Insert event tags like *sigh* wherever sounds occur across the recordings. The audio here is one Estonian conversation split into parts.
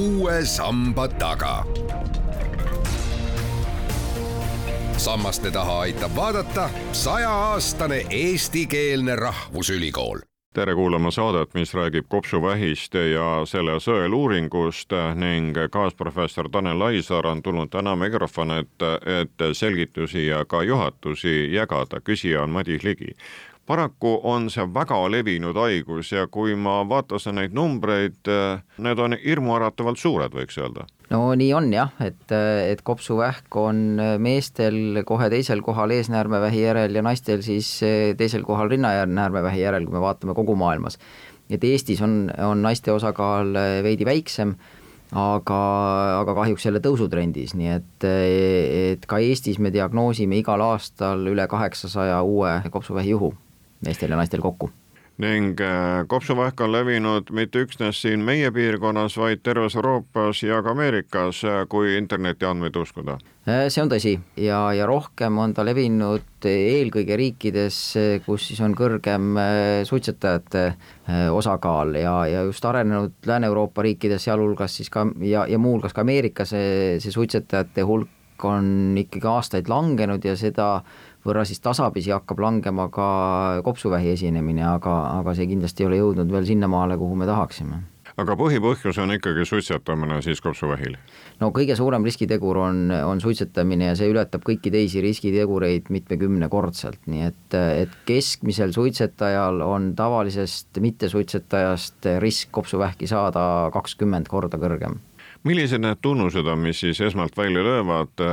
uue samba taga. sammaste taha aitab vaadata sajaaastane eestikeelne rahvusülikool tere kuulama saadet, mis räägib kopsuvähist ja selle sõeluuringust ning kaasprofessor Tanel Aisaar on tulnud täna mikrofoni ette, et selgitusi ja ka juhatusi jagada. küsija on Madis Ligi paraku on see väga levinud haigus ja kui ma vaatasin neid numbreid, need on hirmuäratavalt suured, võiks öelda. no nii on jah, et, et kopsuvähk on meestel kohe teisel kohal eesnäärmevähi järel ja naistel siis teisel kohal rinnanäärmevähi järel, kui me vaatame kogu maailmas. et Eestis on, on naiste osakaal veidi väiksem aga, aga kahjuks jälle tõusutrendis, nii et, et ka Eestis me diagnoosime igal aastal üle kaheksasaja uue kopsuvähi juhu meestel ja naistel kokku ning äh, kopsuvähk on levinud mitte üksnes siin meie piirkonnas, vaid terves Euroopas ja ka Ameerikas, äh, kui internetiandmeid uskuda. Äh, see on tõsi ja, ja rohkem on ta levinud eelkõige riikides, kus siis on kõrgem suitsetajate osakaal ja, ja just arenenud Lääne-Euroopa riikides, sealhulgas siis ka ja, ja muuhulgas ka Ameerikas see, see suitsetajate hulk on ikkagi aastaid langenud ja seda võrra siis tasapisi hakkab langema ka kopsuvähi esinemine, aga, aga see kindlasti ei ole jõudnud veel sinnamaale, kuhu me tahaksime aga põhipõhjus on ikkagi suitsetamine siis kopsuvähil? no kõige suurem riskitegur on, on suitsetamine ja see ületab kõiki teisi riskitegureid mitmekümnekordselt, nii et, et keskmisel suitsetajal on tavalisest mittesuitsetajast risk kopsuvähki saada kakskümmend korda kõrgem millised need tunnused on, mis siis esmalt välja löövad,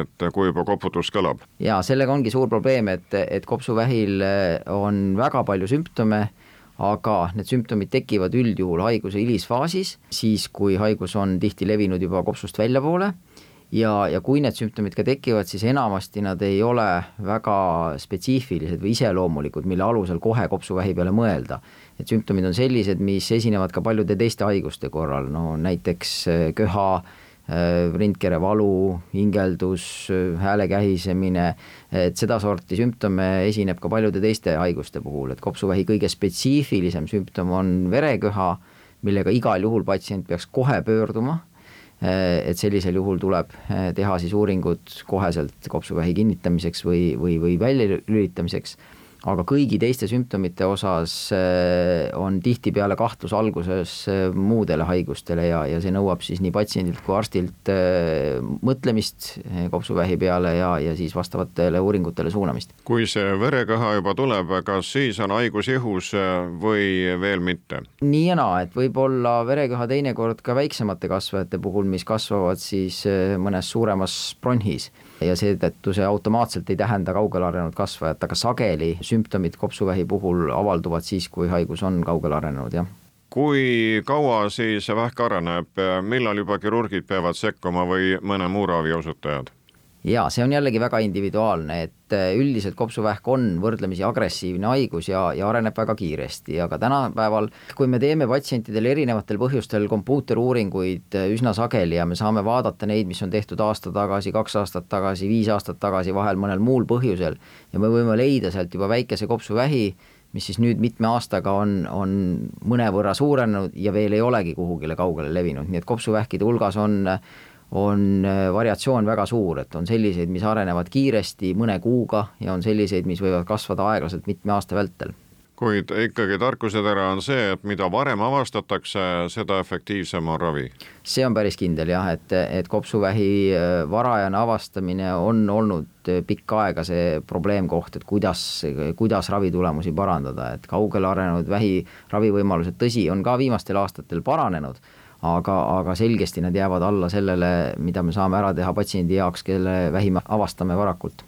et kui juba koputus kõlab? jaa, sellega ongi suur probleem, et, et kopsuvähil on väga palju sümptome, aga need sümptomid tekivad üldjuhul haiguse hilisfaasis, siis kui haigus on tihti levinud juba kopsust väljapoole ja, ja kui need sümptomid ka tekivad, siis enamasti nad ei ole väga spetsiifilised või iseloomulikud, mille alusel kohe kopsuvähi peale mõelda. Et sümptomid on sellised, mis esinevad ka paljude teiste haiguste korral, no näiteks äh, köha, äh, rindkere valu, hingeldus, äh, hääle kähisemine, et sedasorti sümptome esineb ka paljude teiste haiguste puhul, et kopsuvähi kõige spetsiifilisem sümptom on vereköha, millega igal juhul patsient peaks kohe pöörduma et sellisel juhul tuleb eh, teha siis uuringud koheselt kopsuvähi kinnitamiseks või, või, või väljalülitamiseks aga kõigi teiste sümptomite osas äh, on tihtipeale kahtlus alguses äh, muudele haigustele ja, ja see nõuab siis nii patsiendilt kui arstilt äh, mõtlemist kopsuvähi peale ja, ja siis vastavatele uuringutele suunamist. kui see vereköha juba tuleb, kas siis on haigus ihus või veel mitte? nii ja naa, et võib-olla vereköha teinekord ka väiksemate kasvajate puhul, mis kasvavad siis mõnes suuremas bronhis ja seetõttu see automaatselt ei tähenda kaugele arenenud kasvajat, aga sageli sümptomid kopsuvähi puhul avalduvad siis, kui haigus on kaugele arenenud, jah kui kaua siis vähk areneb, millal juba kirurgid peavad sekkuma või mõne muu ravi osutajad? Jaa, see on jällegi väga individuaalne, et äh, üldiselt kopsuvähk on võrdlemisi agressiivne haigus ja, ja areneb väga kiiresti, aga tänapäeval, kui me teeme patsientidele erinevatel põhjustel kompuuteruuringuid äh, üsna sageli ja me saame vaadata neid, mis on tehtud aasta tagasi, kaks aastat tagasi, viis aastat tagasi, vahel mõnel muul põhjusel, ja me võime leida sealt juba väikese kopsuvähi, mis siis nüüd mitme aastaga on, on mõnevõrra suurenenud ja veel ei olegi kuhugile kaugele levinud, nii et kopsuvähkide hulgas on on äh, variatsioon väga suur, et on selliseid, mis arenevad kiiresti mõne kuuga ja on selliseid, mis võivad kasvada aeglaselt mitme aasta vältel kuid ikkagi tarkusetera on see, et mida varem avastatakse, seda efektiivsem on ravi. see on päris kindel jah, et, et kopsuvähi äh, varajane avastamine on olnud äh, pikka aega see probleemkoht, et kuidas, kuidas ravitulemusi parandada, et kaugele arenenud vähi ravivõimalused, tõsi, on ka viimastel aastatel paranenud aga, aga selgesti need jäävad alla sellele, mida me saame ära teha patsiendi jaoks, kelle vähi me avastame varakult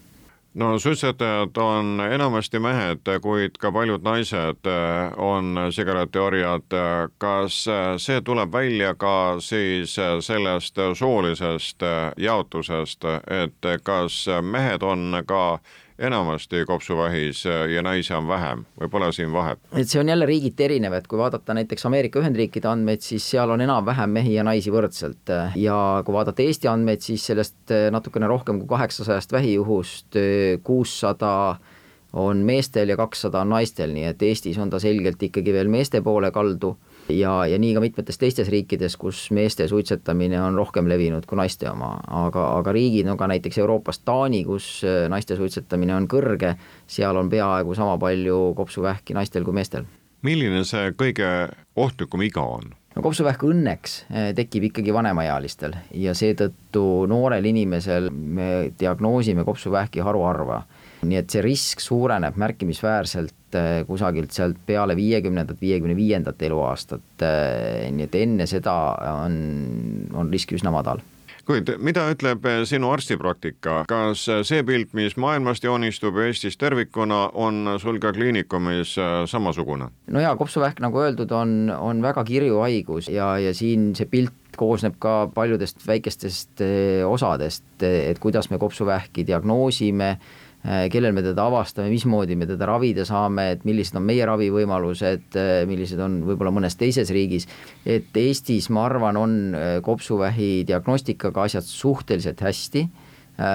no suitsetajad on enamasti mehed, kuid ka paljud naised eh, on sigaretiorjad. kas see tuleb välja ka siis sellest soolisest jaotusest, et kas mehed on ka enamasti kopsuvähis ja naisi on vähem. Või pole siin vahet? et see on jälle riigiti erinev, et kui vaadata näiteks Ameerika Ühendriikide andmeid, siis seal on enam-vähem mehi ja naisi võrdselt. Ja kui vaadata Eesti andmeid, siis sellest natukene rohkem kui kaheksasajast vähijuhust kuussada on meestel ja kakssada on naistel, nii et Eestis on ta selgelt ikkagi veel meeste poole kaldu ja, ja nii ka mitmetes teistes riikides, kus meeste suitsetamine on rohkem levinud kui naiste oma, aga, aga riigid, no ka näiteks Euroopas Taani, kus äh, naiste suitsetamine on kõrge, seal on peaaegu sama palju kopsuvähki naistel kui meestel. milline see kõige ohtlikum iga on? No kopsuvähk õnneks äh, tekib ikkagi vanemaealistel ja seetõttu noorel inimesel me diagnoosime kopsuvähki haruharva. Nii et see risk suureneb märkimisväärselt äh, kusagilt sealt peale viiekümnendat, viiekümne viiendat eluaastat, äh, nii et enne seda on, on risk üsna madal kuid mida ütleb äh, sinu arstipraktika, kas see pilt, mis maailmast joonistub Eestis tervikuna, on sul ka kliinikumis samasugune? no jaa, kopsuvähk, nagu öeldud, on, on väga kirju haigus ja, ja siin see pilt koosneb ka paljudest väikestest osadest, et kuidas me kopsuvähki diagnoosime kellel me teda avastame, mismoodi me teda ravida saame, et millised on meie ravivõimalused, äh, millised on võib-olla mõnes teises riigis. et Eestis, ma arvan, on äh, kopsuvähi diagnostikaga asjad suhteliselt hästi.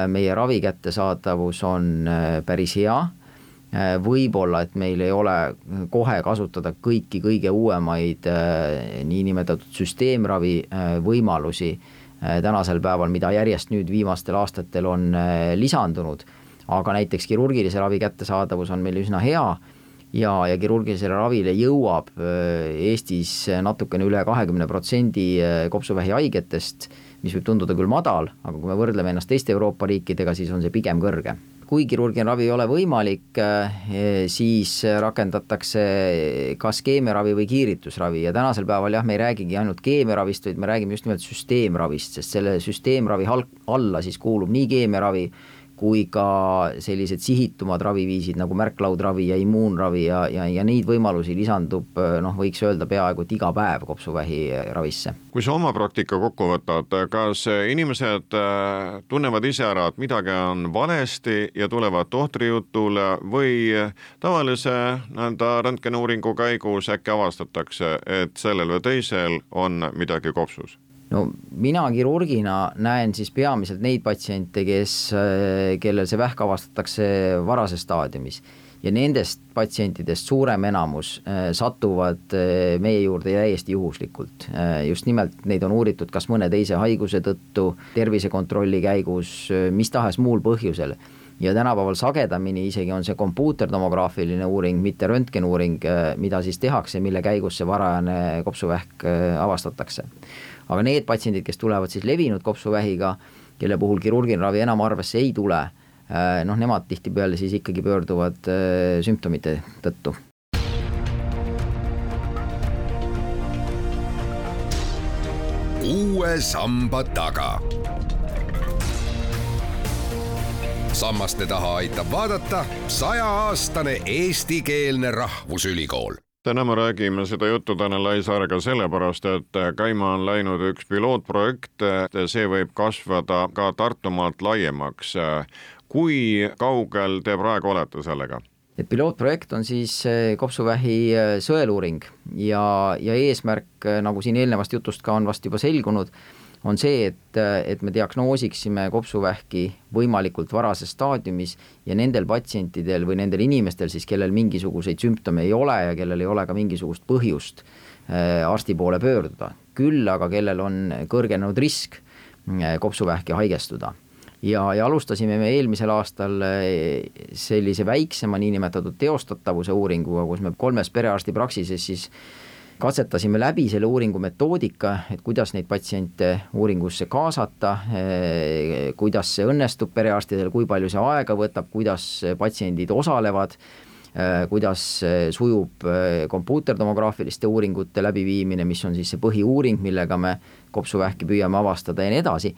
meie ravi kättesaadavus on päris hea. võib-olla, et meil ei ole kohe kasutada kõiki kõige uuemaid niinimetatud süsteemravi võimalusi tänasel päeval, mida järjest nüüd viimastel aastatel on lisandunud aga näiteks kirurgilise ravi kättesaadavus on meil üsna hea ja, ja kirurgilisele ravile jõuab äh, Eestis natukene üle kahekümne protsendi äh, kopsuvähi haigetest, mis võib tunduda küll madal, aga kui me võrdleme ennast teiste Euroopa riikidega, siis on see pigem kõrge. Kui kirurgiline ravi ei ole võimalik, äh, siis rakendatakse kas keemiaravi või kiiritusravi ja tänasel päeval jah, me ei räägigi ainult keemiaravist, vaid me räägime just nimelt süsteemravist, sest selle süsteemravi alla siis kuulub nii keemiaravi kui ka sellised sihitumad raviviisid nagu märklaudravi ja immuunravi ja, ja, ja neid võimalusi lisandub noh, võiks öelda peaaegu et iga päev kopsuvähi ravisse. kui sa oma praktika kokku võtad, kas inimesed äh, tunnevad ise ära, et midagi on valesti ja tulevad tohtri jutule või tavalise nii-öelda röntgenuuringu käigus äkki avastatakse, et sellel või teisel on midagi kopsus? No mina kirurgina näen siis peamiselt neid patsiente, kes, äh, kellel see vähk avastatakse varases staadiumis. Ja nendest patsientidest suurem enamus äh, satuvad äh, meie juurde täiesti juhuslikult. just nimelt neid on uuritud kas mõne teise haiguse tõttu, tervisekontrolli käigus, mis tahes muul põhjusel. Ja tänapäeval sagedamini isegi on see kompuutertomograafiline uuring, mitte röntgenuuring, mida siis tehakse, mille käigus see varajane kopsuvähk avastatakse aga need patsiendid, kes tulevad siis levinud kopsuvähiga, kelle puhul kirurgiline ravi enam arvesse ei tule, äh, noh, nemad tihtipeale siis ikkagi pöörduvad äh, sümptomite tõttu. uue samba taga. sammaste taha aitab vaadata sajaaastane eestikeelne rahvusülikool täna me räägime seda juttu Tanel Laisaarega sellepärast, et käima on läinud üks pilootprojekt, see võib kasvada ka Tartumaalt laiemaks. kui kaugel te praegu olete sellega? pilootprojekt on siis eh, kopsuvähi eh, sõeluuring ja, ja eesmärk, eh, nagu siin eelnevast jutust ka on vast juba selgunud, on see, et, et me diagnoosiksime kopsuvähki võimalikult varases staadiumis ja nendel patsientidel või nendel inimestel siis, kellel mingisuguseid sümptome ei ole ja kellel ei ole ka mingisugust põhjust äh, arsti poole pöörduda, küll aga kellel on kõrgenenud risk äh, kopsuvähki haigestuda. Ja, ja alustasime me eelmisel aastal äh, sellise väiksema niinimetatud teostatavuse uuringuga, kus me kolmes perearstipraksises siis katsetasime läbi selle uuringu metoodika, et kuidas neid patsiente uuringusse kaasata, kuidas see õnnestub perearstidel, kui palju see aega võtab, kuidas patsiendid osalevad, kuidas sujub kompuutertomograafiliste uuringute läbiviimine, mis on siis see põhiuuring, millega me kopsuvähki püüame avastada ja nii edasi.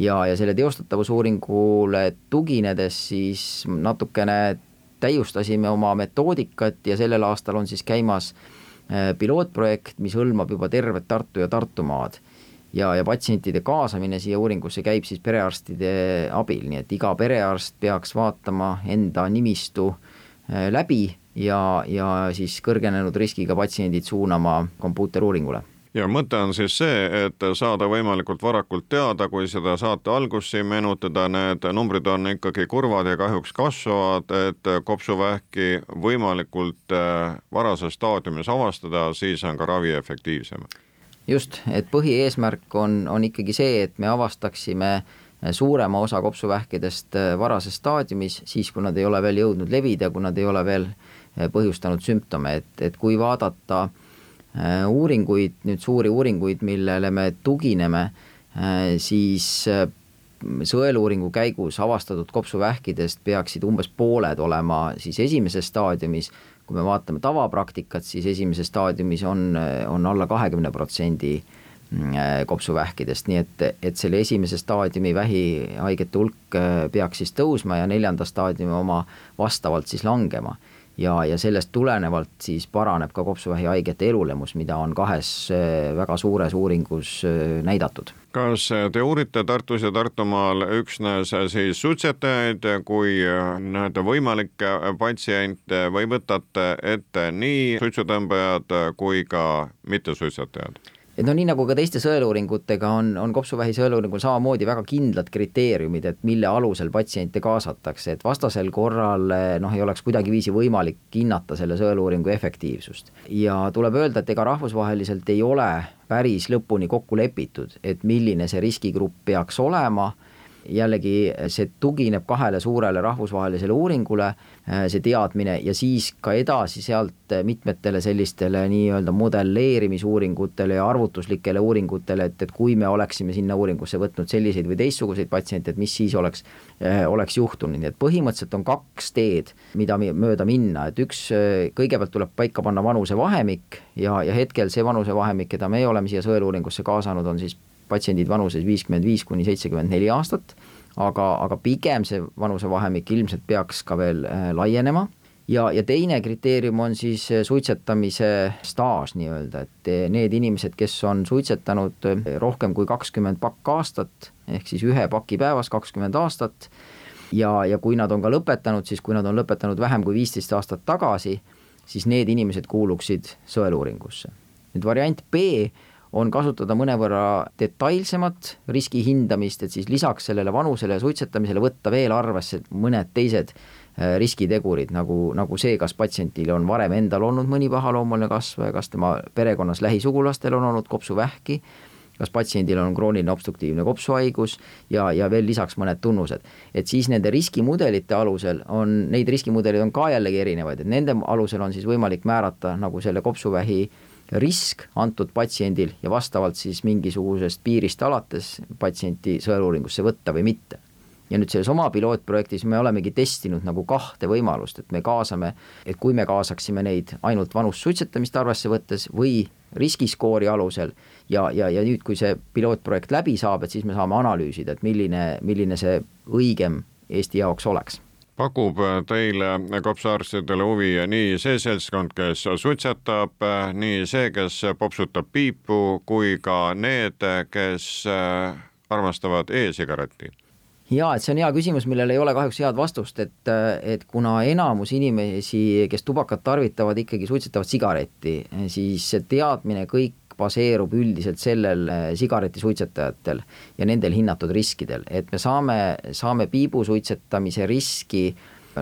Ja, ja selle teostatavusuuringule tuginedes siis natukene täiustasime oma metoodikat ja sellel aastal on siis käimas Äh, pilootprojekt, mis hõlmab juba tervet Tartu ja Tartumaad. ja, ja patsientide kaasamine siia uuringusse käib siis perearstide abil, nii et iga perearst peaks vaatama enda nimistu äh, läbi ja, ja siis kõrgenenud riskiga patsiendid suunama kompuuteruuringule ja mõte on siis see, et saada võimalikult varakult teada, kui seda saate algust siin meenutada, need numbrid on ikkagi kurvad ja kahjuks kasvavad, et kopsuvähki võimalikult äh, varases staadiumis avastada, siis on ka ravi efektiivsem. just, et põhieesmärk on, on ikkagi see, et me avastaksime suurema osa kopsuvähkidest äh, varases staadiumis, siis kui nad ei ole veel jõudnud levida, kui nad ei ole veel äh, põhjustanud sümptome, et, et kui vaadata äh, uuringuid, nüüd suuri uuringuid, millele me tugineme, siis sõeluuringu käigus avastatud kopsuvähkidest peaksid umbes pooled olema siis esimeses staadiumis, kui me vaatame tavapraktikat, siis esimeses staadiumis on, on alla kahekümne protsendi Äh, kopsuvähkidest, nii et, et selle esimese staadiumi vähihaigete hulk äh, peaks siis tõusma ja neljanda staadiumi oma vastavalt siis langema. Ja, ja sellest tulenevalt siis paraneb ka kopsuvähihaigete elulemus, mida on kahes äh, väga suures uuringus näidatud kas te uurite Tartus ja Tartumaal üksnes siis suitsetajaid kui nii-öelda võimalikke patsiente või võtate ette nii suitsutõmbajad kui ka mittesuitsetajad? Et no nii nagu ka teiste sõeluuringutega on, on kopsuvähi sõeluuringul samamoodi väga kindlad kriteeriumid, et mille alusel patsiente kaasatakse, et vastasel korral noh, ei oleks kuidagiviisi võimalik hinnata selle sõeluuringu efektiivsust. ja tuleb öelda, et ega rahvusvaheliselt ei ole päris lõpuni kokku lepitud, et milline see riskigrupp peaks olema jällegi see tugineb kahele suurele rahvusvahelisele uuringule, äh, see teadmine ja siis ka edasi sealt mitmetele sellistele nii-öelda modelleerimisuuringutele ja arvutuslikele uuringutele, et, et kui me oleksime sinna uuringusse võtnud selliseid või teistsuguseid patsiente, et mis siis oleks, äh, oleks juhtunud, nii et põhimõtteliselt on kaks teed, mida mööda minna, et üks, äh, kõigepealt tuleb paika panna vanusevahemik ja, ja hetkel see vanusevahemik, keda me oleme siia sõeluuringusse kaasanud, on siis patsiendid vanuses viiskümmend viis kuni seitsekümmend neli aastat, aga, aga pigem see vanusevahemik ilmselt peaks ka veel äh, laienema ja, ja teine kriteerium on siis äh, suitsetamise staaž nii-öelda, et äh, need inimesed, kes on suitsetanud rohkem kui kakskümmend pakk aastat, ehk siis ühe paki päevas kakskümmend aastat, ja, ja kui nad on ka lõpetanud, siis kui nad on lõpetanud vähem kui viisteist aastat tagasi, siis need inimesed kuuluksid sõeluuringusse. nüüd variant B on kasutada mõnevõrra detailsemat riski hindamist, et siis lisaks sellele vanusele ja suitsetamisele võtta veel arvesse mõned teised äh, riskitegurid, nagu, nagu see, kas patsientil on varem endal olnud mõni pahaloomuline kasvaja, kas tema perekonnas lähisugulastel on olnud kopsuvähki, kas patsiendil on krooniline obstruktiivne kopsuhaigus ja, ja veel lisaks mõned tunnused. et siis nende riskimudelite alusel on, neid riskimudeleid on ka jällegi erinevaid, et nende alusel on siis võimalik määrata nagu selle kopsuvähi risk antud patsiendil ja vastavalt siis mingisugusest piirist alates patsienti sõeluuringusse võtta või mitte. ja nüüd selles oma pilootprojektis me olemegi testinud nagu kahte võimalust, et me kaasame, et kui me kaasaksime neid ainult vanust suitsetamist arvesse võttes või riskiskoori alusel ja, ja, ja nüüd, kui see pilootprojekt läbi saab, et siis me saame analüüsida, et milline, milline see õigem Eesti jaoks oleks pakub teile kopsuarstidele huvi nii see seltskond, kes suitsetab, nii see, kes popsutab piipu, kui ka need, kes äh, armastavad e-sigaretti? jaa, et see on hea küsimus, millele ei ole kahjuks head vastust, et, et kuna enamus inimesi, kes tubakat tarvitavad, ikkagi suitsetavad sigaretti, siis see teadmine kõik baseerub üldiselt sellel eh, sigaretisuitsetajatel ja nendel hinnatud riskidel, et me saame, saame piibu suitsetamise riski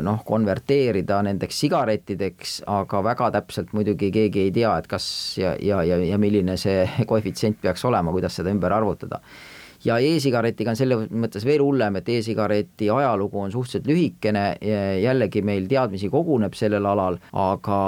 noh, konverteerida nendeks sigarettideks, aga väga täpselt muidugi keegi ei tea, et kas ja, ja, ja, ja milline see *laughs* koefitsient peaks olema, kuidas seda ümber arvutada ja e-sigaretiga on selles mõttes veel hullem, et e-sigareti ajalugu on suhteliselt lühikene, jällegi meil teadmisi koguneb sellel alal, aga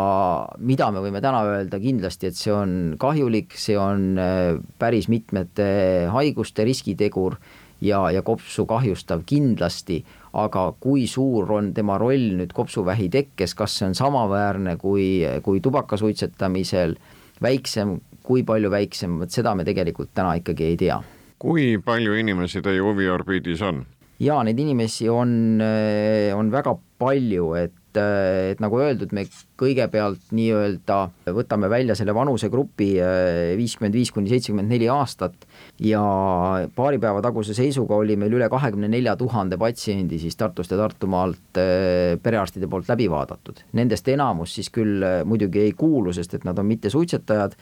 mida me võime täna öelda? Kindlasti, et see on kahjulik, see on äh, päris mitmete haiguste riskitegur ja, ja kopsu kahjustav kindlasti, aga kui suur on tema roll nüüd kopsuvähi tekkes, kas see on samaväärne kui, kui tubaka suitsetamisel, väiksem, kui palju väiksem, vot seda me tegelikult täna ikkagi ei tea kui palju inimesi teie huviorbiidis on? jaa, neid inimesi on, eh, on väga palju, et et nagu öeldud, me kõigepealt nii-öelda võtame välja selle vanusegrupi viiskümmend viis kuni seitsekümmend neli aastat ja paari päeva taguse seisuga oli meil üle kahekümne nelja tuhande patsiendi siis Tartust ja Tartumaalt perearstide poolt läbi vaadatud. Nendest enamus siis küll muidugi ei kuulu, sest et nad on mittesuitsetajad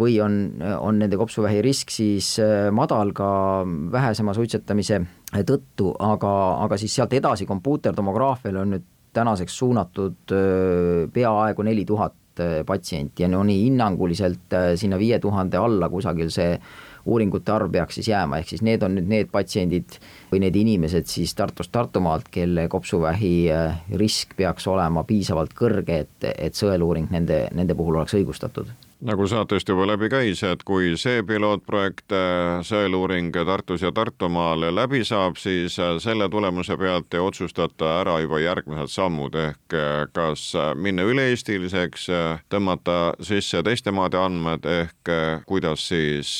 või on, on nende kopsuvähi risk siis madal ka vähesema suitsetamise tõttu, aga, aga siis sealt edasi kompuuterdomograafiale on nüüd tänaseks suunatud peaaegu neli tuhat patsienti ja no nii hinnanguliselt sinna viie tuhande alla kusagil see uuringute arv peaks siis jääma, ehk siis need on nüüd need patsiendid või need inimesed siis Tartust, Tartumaalt, kelle kopsuvähi risk peaks olema piisavalt kõrge, et, et sõeluuring nende, nende puhul oleks õigustatud nagu saatest juba läbi käis, et kui see pilootprojekt, äh, sõeluuring Tartus ja Tartumaal läbi saab, siis äh, selle tulemuse pealt te otsustate ära juba järgmised sammud ehk äh, kas minna üle-eestiliseks, tõmmata sisse teiste maade andmed ehk kuidas siis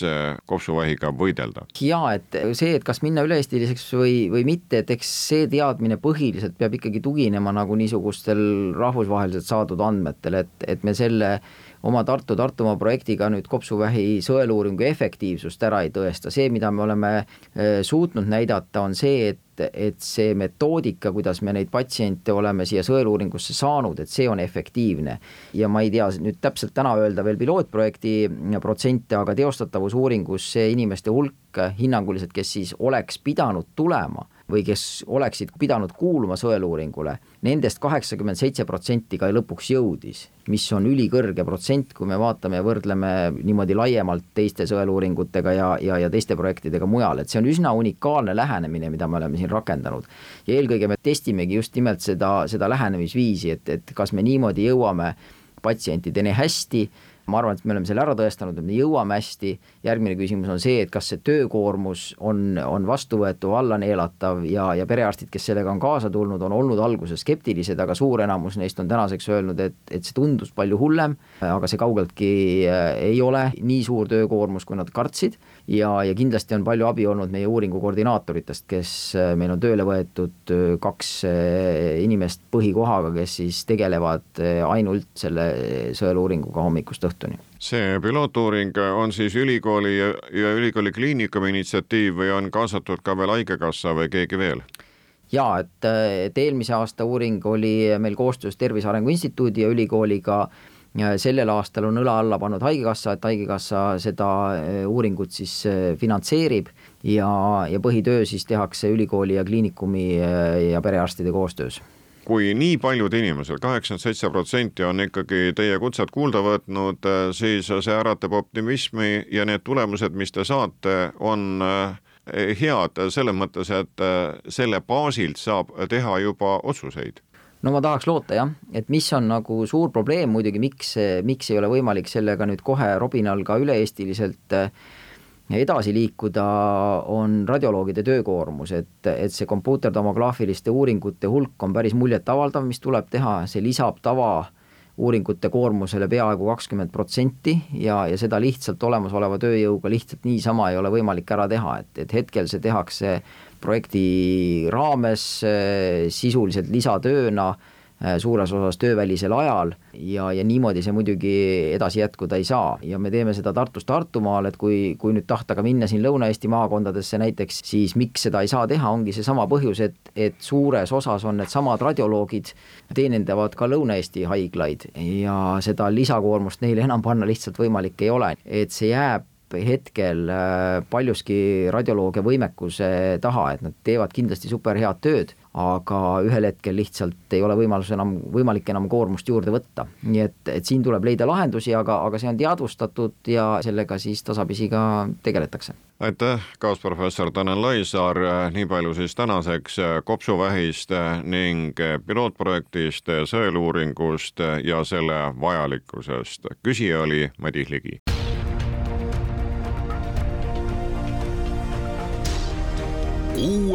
kopsuvähiga võidelda? jaa, et see, et kas minna üle-eestiliseks või, või mitte, et eks see teadmine põhiliselt peab ikkagi tuginema nagu niisugustel rahvusvaheliselt saadud andmetel, et, et me selle oma Tartu-Tartumaa projektiga nüüd kopsuvähi sõeluuringu efektiivsust ära ei tõesta, see, mida me oleme äh, suutnud näidata, on see, et et see metoodika, kuidas me neid patsiente oleme siia sõeluuringusse saanud, et see on efektiivne. ja ma ei tea nüüd täpselt täna öelda veel pilootprojekti protsente, aga teostatavusuuringus see inimeste hulk hinnanguliselt, kes siis oleks pidanud tulema või kes oleksid pidanud kuuluma sõeluuringule, nendest kaheksakümmend seitse protsenti ka lõpuks jõudis, mis on ülikõrge protsent, kui me vaatame ja võrdleme niimoodi laiemalt teiste sõeluuringutega ja, ja, ja teiste projektidega mujal, et see on üsna unikaalne lähenemine, mida me oleme siin rakendanud. ja eelkõige me testimegi just nimelt seda, seda lähenemisviisi, et, et kas me niimoodi jõuame patsientideni hästi ma arvan, et me oleme selle ära tõestanud, et me jõuame hästi, järgmine küsimus on see, et kas see töökoormus on, on vastuvõetav, alla neelatav ja, ja perearstid, kes sellega on kaasa tulnud, on olnud alguses skeptilised, aga suur enamus neist on tänaseks öelnud, et, et see tundus palju hullem, aga see kaugeltki äh, ei ole nii suur töökoormus, kui nad kartsid ja, ja kindlasti on palju abi olnud meie uuringu koordinaatoritest, kes äh, meil on tööle võetud äh, kaks inimest põhikohaga, kes siis tegelevad ainult selle sõeluuringuga hommikust õhtuni see pilootuuring on siis ülikooli ja, ja ülikooli kliinikumi initsiatiiv või on kaasatud ka veel Haigekassa või keegi veel? jaa, et, et eelmise aasta uuring oli meil koostöös Tervise Arengu Instituudi ja ülikooliga sellel aastal on õla alla pannud Haigekassa, et Haigekassa seda eh, uuringut siis eh, finantseerib ja, ja põhitöö siis tehakse ülikooli ja kliinikumi eh, ja perearstide koostöös. Kui nii paljud inimesed, kaheksakümmend seitse protsenti on ikkagi teie kutset kuulda võtnud, siis see äratab optimismi ja need tulemused, mis te saate, on head selles mõttes, et selle baasilt saab teha juba otsuseid no ma tahaks loota jah, et mis on nagu suur probleem muidugi, miks, miks ei ole võimalik sellega nüüd kohe robinal ka üle-eestiliselt äh, edasi liikuda, on radioloogide töökoormus, et, et see kompuutertomograafiliste uuringute hulk on päris muljetavaldav, mis tuleb teha, see lisab tava uuringute koormusele peaaegu kakskümmend protsenti ja, ja seda lihtsalt olemasoleva tööjõuga lihtsalt niisama ei ole võimalik ära teha, et, et hetkel see tehakse projekti raames sisuliselt lisatööna suures osas töövälisel ajal ja, ja niimoodi see muidugi edasi jätkuda ei saa. Ja me teeme seda Tartust Tartumaal, et kui, kui nüüd tahta ka minna siin Lõuna-Eesti maakondadesse näiteks, siis miks seda ei saa teha, ongi seesama põhjus, et, et suures osas on needsamad radioloogid, teenindavad ka Lõuna-Eesti haiglaid ja seda lisakoormust neile enam panna lihtsalt võimalik ei ole, et see jääb hetkel äh, paljuski radioloogia võimekuse taha, et nad teevad kindlasti super head tööd, aga ühel hetkel lihtsalt ei ole võimalus enam, võimalik enam koormust juurde võtta. nii et, et siin tuleb leida lahendusi, aga, aga see on teadvustatud ja sellega siis tasapisi ka tegeletakse. aitäh, kaasprofessor Tanel Laisaar, nii palju siis tänaseks kopsuvähist ning pilootprojektist, sõeluuringust ja selle vajalikkusest. küsija oli Madis Ligi